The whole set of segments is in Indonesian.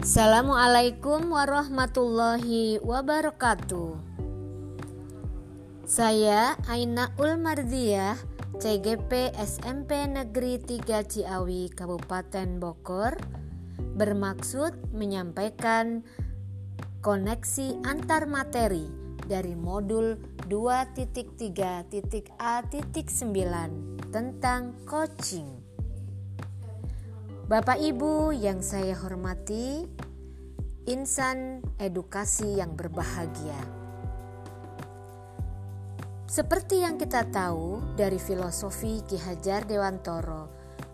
Assalamualaikum warahmatullahi wabarakatuh. Saya Ainaul Mardiah, CGP SMP Negeri 3 Ciawi, Kabupaten Bogor, bermaksud menyampaikan koneksi antar materi dari modul 2.3.A.9 tentang coaching. Bapak Ibu yang saya hormati, insan edukasi yang berbahagia. Seperti yang kita tahu dari filosofi Ki Hajar Dewantoro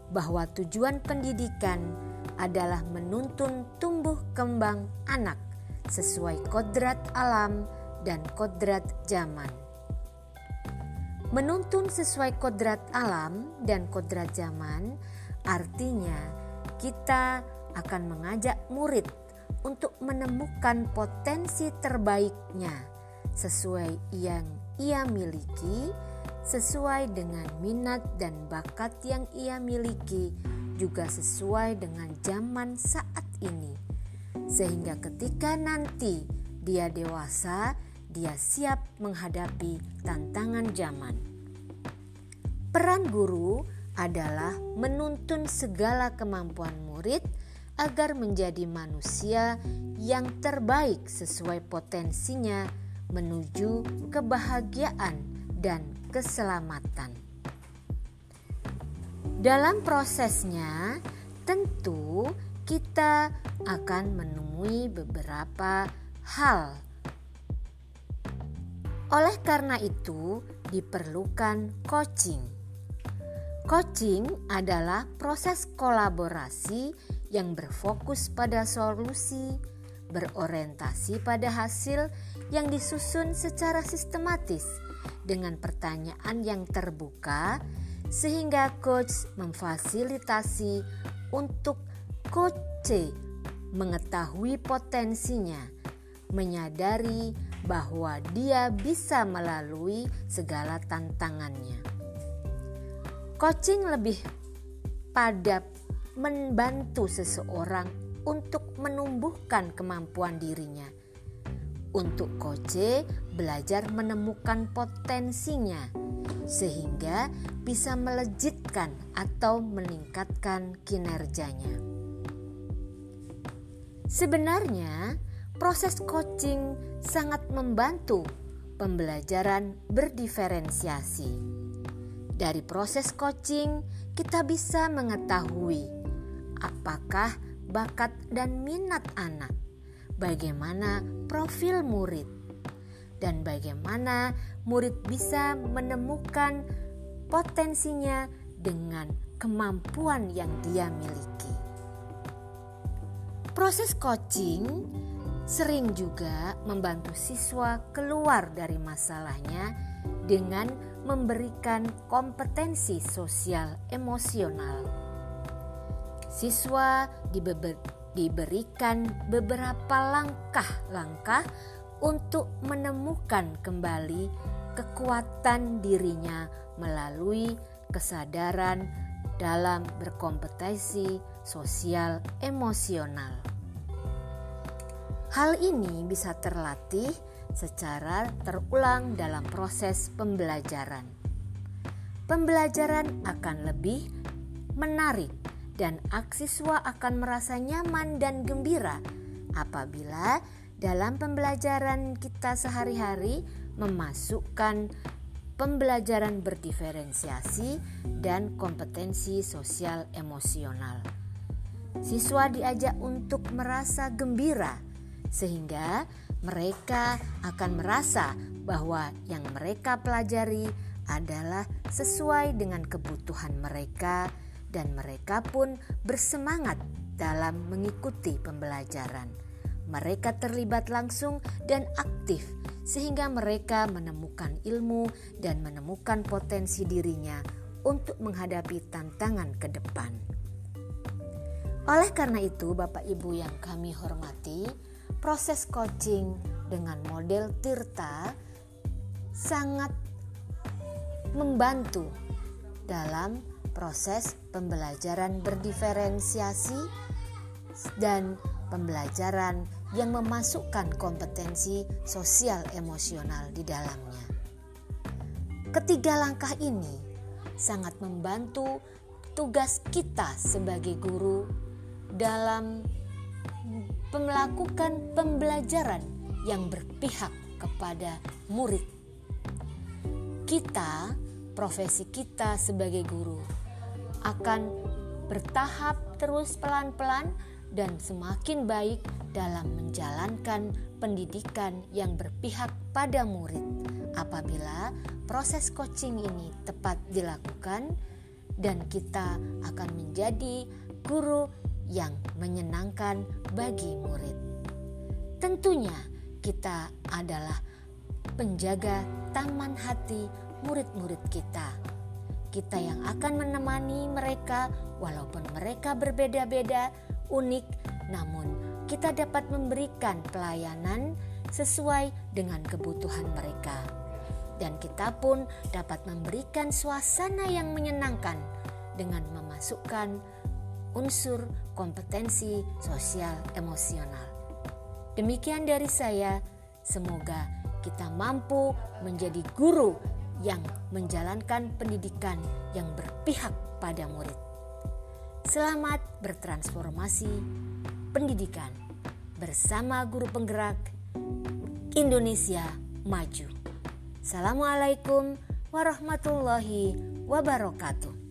bahwa tujuan pendidikan adalah menuntun tumbuh kembang anak sesuai kodrat alam dan kodrat zaman. Menuntun sesuai kodrat alam dan kodrat zaman artinya kita akan mengajak murid untuk menemukan potensi terbaiknya sesuai yang ia miliki, sesuai dengan minat dan bakat yang ia miliki, juga sesuai dengan zaman saat ini, sehingga ketika nanti dia dewasa, dia siap menghadapi tantangan zaman. Peran guru adalah menuntun segala kemampuan murid agar menjadi manusia yang terbaik sesuai potensinya menuju kebahagiaan dan keselamatan. Dalam prosesnya, tentu kita akan menemui beberapa hal. Oleh karena itu, diperlukan coaching Coaching adalah proses kolaborasi yang berfokus pada solusi, berorientasi pada hasil yang disusun secara sistematis dengan pertanyaan yang terbuka, sehingga coach memfasilitasi untuk coach mengetahui potensinya, menyadari bahwa dia bisa melalui segala tantangannya. Coaching lebih pada membantu seseorang untuk menumbuhkan kemampuan dirinya. Untuk coach belajar menemukan potensinya sehingga bisa melejitkan atau meningkatkan kinerjanya. Sebenarnya, proses coaching sangat membantu pembelajaran berdiferensiasi dari proses coaching, kita bisa mengetahui apakah bakat dan minat anak, bagaimana profil murid, dan bagaimana murid bisa menemukan potensinya dengan kemampuan yang dia miliki. Proses coaching sering juga membantu siswa keluar dari masalahnya dengan memberikan kompetensi sosial emosional. Siswa diberikan beberapa langkah-langkah untuk menemukan kembali kekuatan dirinya melalui kesadaran dalam berkompetensi sosial emosional. Hal ini bisa terlatih secara terulang dalam proses pembelajaran. Pembelajaran akan lebih menarik dan siswa akan merasa nyaman dan gembira apabila dalam pembelajaran kita sehari-hari memasukkan pembelajaran berdiferensiasi dan kompetensi sosial emosional. Siswa diajak untuk merasa gembira sehingga mereka akan merasa bahwa yang mereka pelajari adalah sesuai dengan kebutuhan mereka, dan mereka pun bersemangat dalam mengikuti pembelajaran. Mereka terlibat langsung dan aktif, sehingga mereka menemukan ilmu dan menemukan potensi dirinya untuk menghadapi tantangan ke depan. Oleh karena itu, Bapak Ibu yang kami hormati, proses coaching dengan model Tirta sangat membantu dalam proses pembelajaran berdiferensiasi dan pembelajaran yang memasukkan kompetensi sosial emosional di dalamnya. Ketiga langkah ini sangat membantu tugas kita sebagai guru dalam melakukan pembelajaran yang berpihak kepada murid. Kita, profesi kita sebagai guru, akan bertahap terus pelan-pelan dan semakin baik dalam menjalankan pendidikan yang berpihak pada murid apabila proses coaching ini tepat dilakukan dan kita akan menjadi guru yang menyenangkan bagi murid. Tentunya kita adalah penjaga taman hati murid-murid kita. Kita yang akan menemani mereka walaupun mereka berbeda-beda unik, namun kita dapat memberikan pelayanan sesuai dengan kebutuhan mereka. Dan kita pun dapat memberikan suasana yang menyenangkan dengan memasukkan unsur kompetensi sosial emosional. Demikian dari saya, semoga kita mampu menjadi guru yang menjalankan pendidikan yang berpihak pada murid. Selamat bertransformasi pendidikan bersama guru penggerak Indonesia Maju. Assalamualaikum warahmatullahi wabarakatuh.